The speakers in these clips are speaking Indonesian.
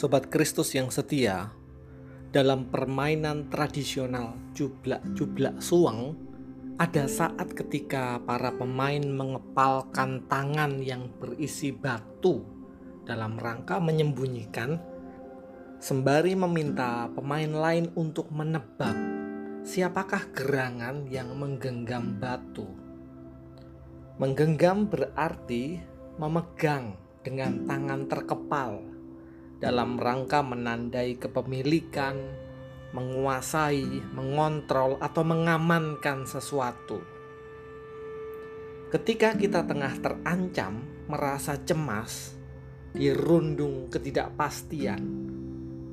Sobat Kristus yang setia, dalam permainan tradisional jublak-jublak suang, ada saat ketika para pemain mengepalkan tangan yang berisi batu dalam rangka menyembunyikan, sembari meminta pemain lain untuk menebak siapakah gerangan yang menggenggam batu. Menggenggam berarti memegang dengan tangan terkepal dalam rangka menandai kepemilikan, menguasai, mengontrol, atau mengamankan sesuatu. Ketika kita tengah terancam, merasa cemas, dirundung ketidakpastian,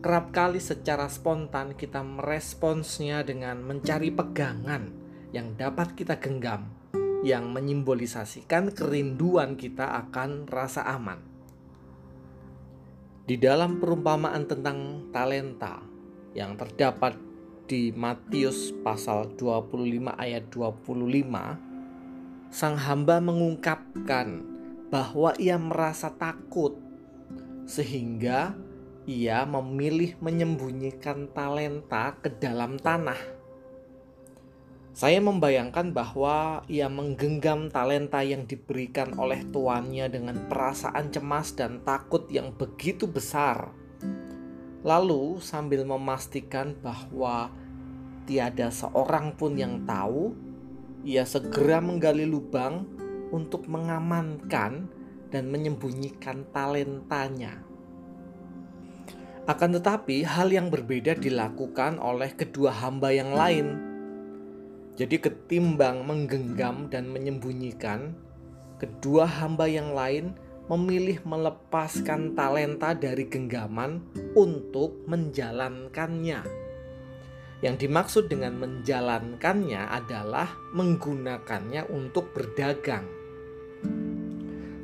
kerap kali secara spontan kita meresponsnya dengan mencari pegangan yang dapat kita genggam, yang menyimbolisasikan kerinduan kita akan rasa aman. Di dalam perumpamaan tentang talenta yang terdapat di Matius pasal 25 ayat 25, sang hamba mengungkapkan bahwa ia merasa takut sehingga ia memilih menyembunyikan talenta ke dalam tanah. Saya membayangkan bahwa ia menggenggam talenta yang diberikan oleh tuannya dengan perasaan cemas dan takut yang begitu besar. Lalu, sambil memastikan bahwa tiada seorang pun yang tahu, ia segera menggali lubang untuk mengamankan dan menyembunyikan talentanya. Akan tetapi, hal yang berbeda dilakukan oleh kedua hamba yang lain jadi ketimbang menggenggam dan menyembunyikan, kedua hamba yang lain memilih melepaskan talenta dari genggaman untuk menjalankannya. Yang dimaksud dengan menjalankannya adalah menggunakannya untuk berdagang.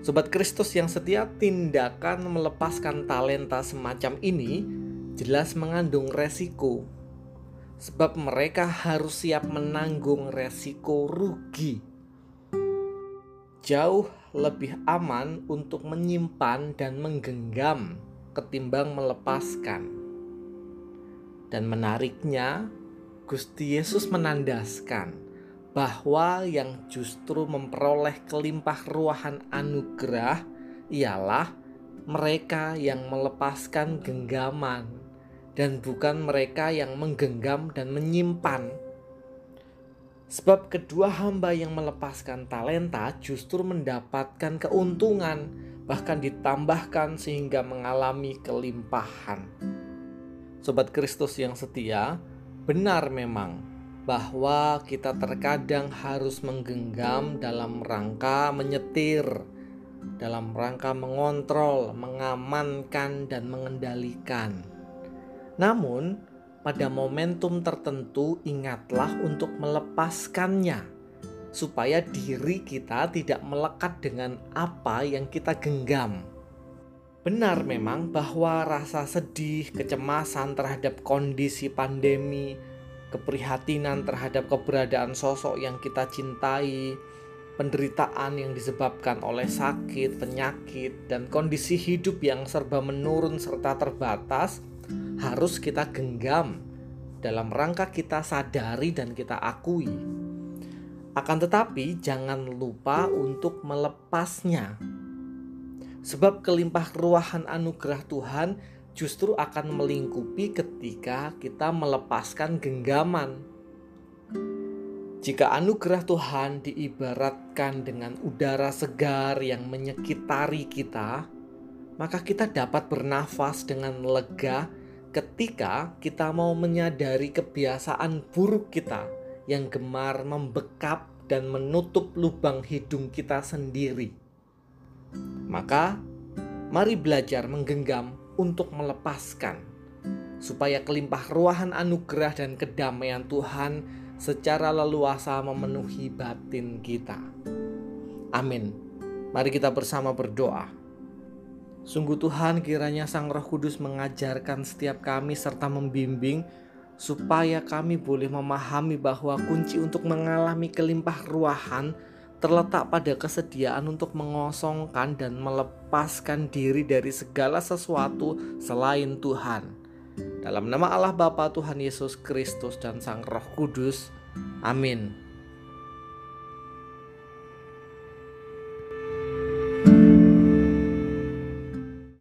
Sobat Kristus yang setia, tindakan melepaskan talenta semacam ini jelas mengandung resiko sebab mereka harus siap menanggung resiko rugi. Jauh lebih aman untuk menyimpan dan menggenggam ketimbang melepaskan. Dan menariknya, Gusti Yesus menandaskan bahwa yang justru memperoleh kelimpah ruahan anugerah ialah mereka yang melepaskan genggaman dan bukan mereka yang menggenggam dan menyimpan. Sebab kedua hamba yang melepaskan talenta justru mendapatkan keuntungan, bahkan ditambahkan sehingga mengalami kelimpahan. Sobat Kristus yang setia, benar memang bahwa kita terkadang harus menggenggam dalam rangka menyetir, dalam rangka mengontrol, mengamankan, dan mengendalikan. Namun, pada momentum tertentu ingatlah untuk melepaskannya supaya diri kita tidak melekat dengan apa yang kita genggam. Benar memang bahwa rasa sedih, kecemasan terhadap kondisi pandemi, keprihatinan terhadap keberadaan sosok yang kita cintai, penderitaan yang disebabkan oleh sakit, penyakit, dan kondisi hidup yang serba menurun serta terbatas – harus kita genggam dalam rangka kita sadari dan kita akui. Akan tetapi, jangan lupa untuk melepasnya, sebab kelimpah ruahan anugerah Tuhan justru akan melingkupi ketika kita melepaskan genggaman. Jika anugerah Tuhan diibaratkan dengan udara segar yang menyekitari kita, maka kita dapat bernafas dengan lega ketika kita mau menyadari kebiasaan buruk kita yang gemar membekap dan menutup lubang hidung kita sendiri. Maka, mari belajar menggenggam untuk melepaskan, supaya kelimpah ruahan anugerah dan kedamaian Tuhan secara leluasa memenuhi batin kita. Amin. Mari kita bersama berdoa. Sungguh Tuhan kiranya Sang Roh Kudus mengajarkan setiap kami serta membimbing supaya kami boleh memahami bahwa kunci untuk mengalami kelimpah ruahan terletak pada kesediaan untuk mengosongkan dan melepaskan diri dari segala sesuatu selain Tuhan. Dalam nama Allah Bapa Tuhan Yesus Kristus dan Sang Roh Kudus. Amin.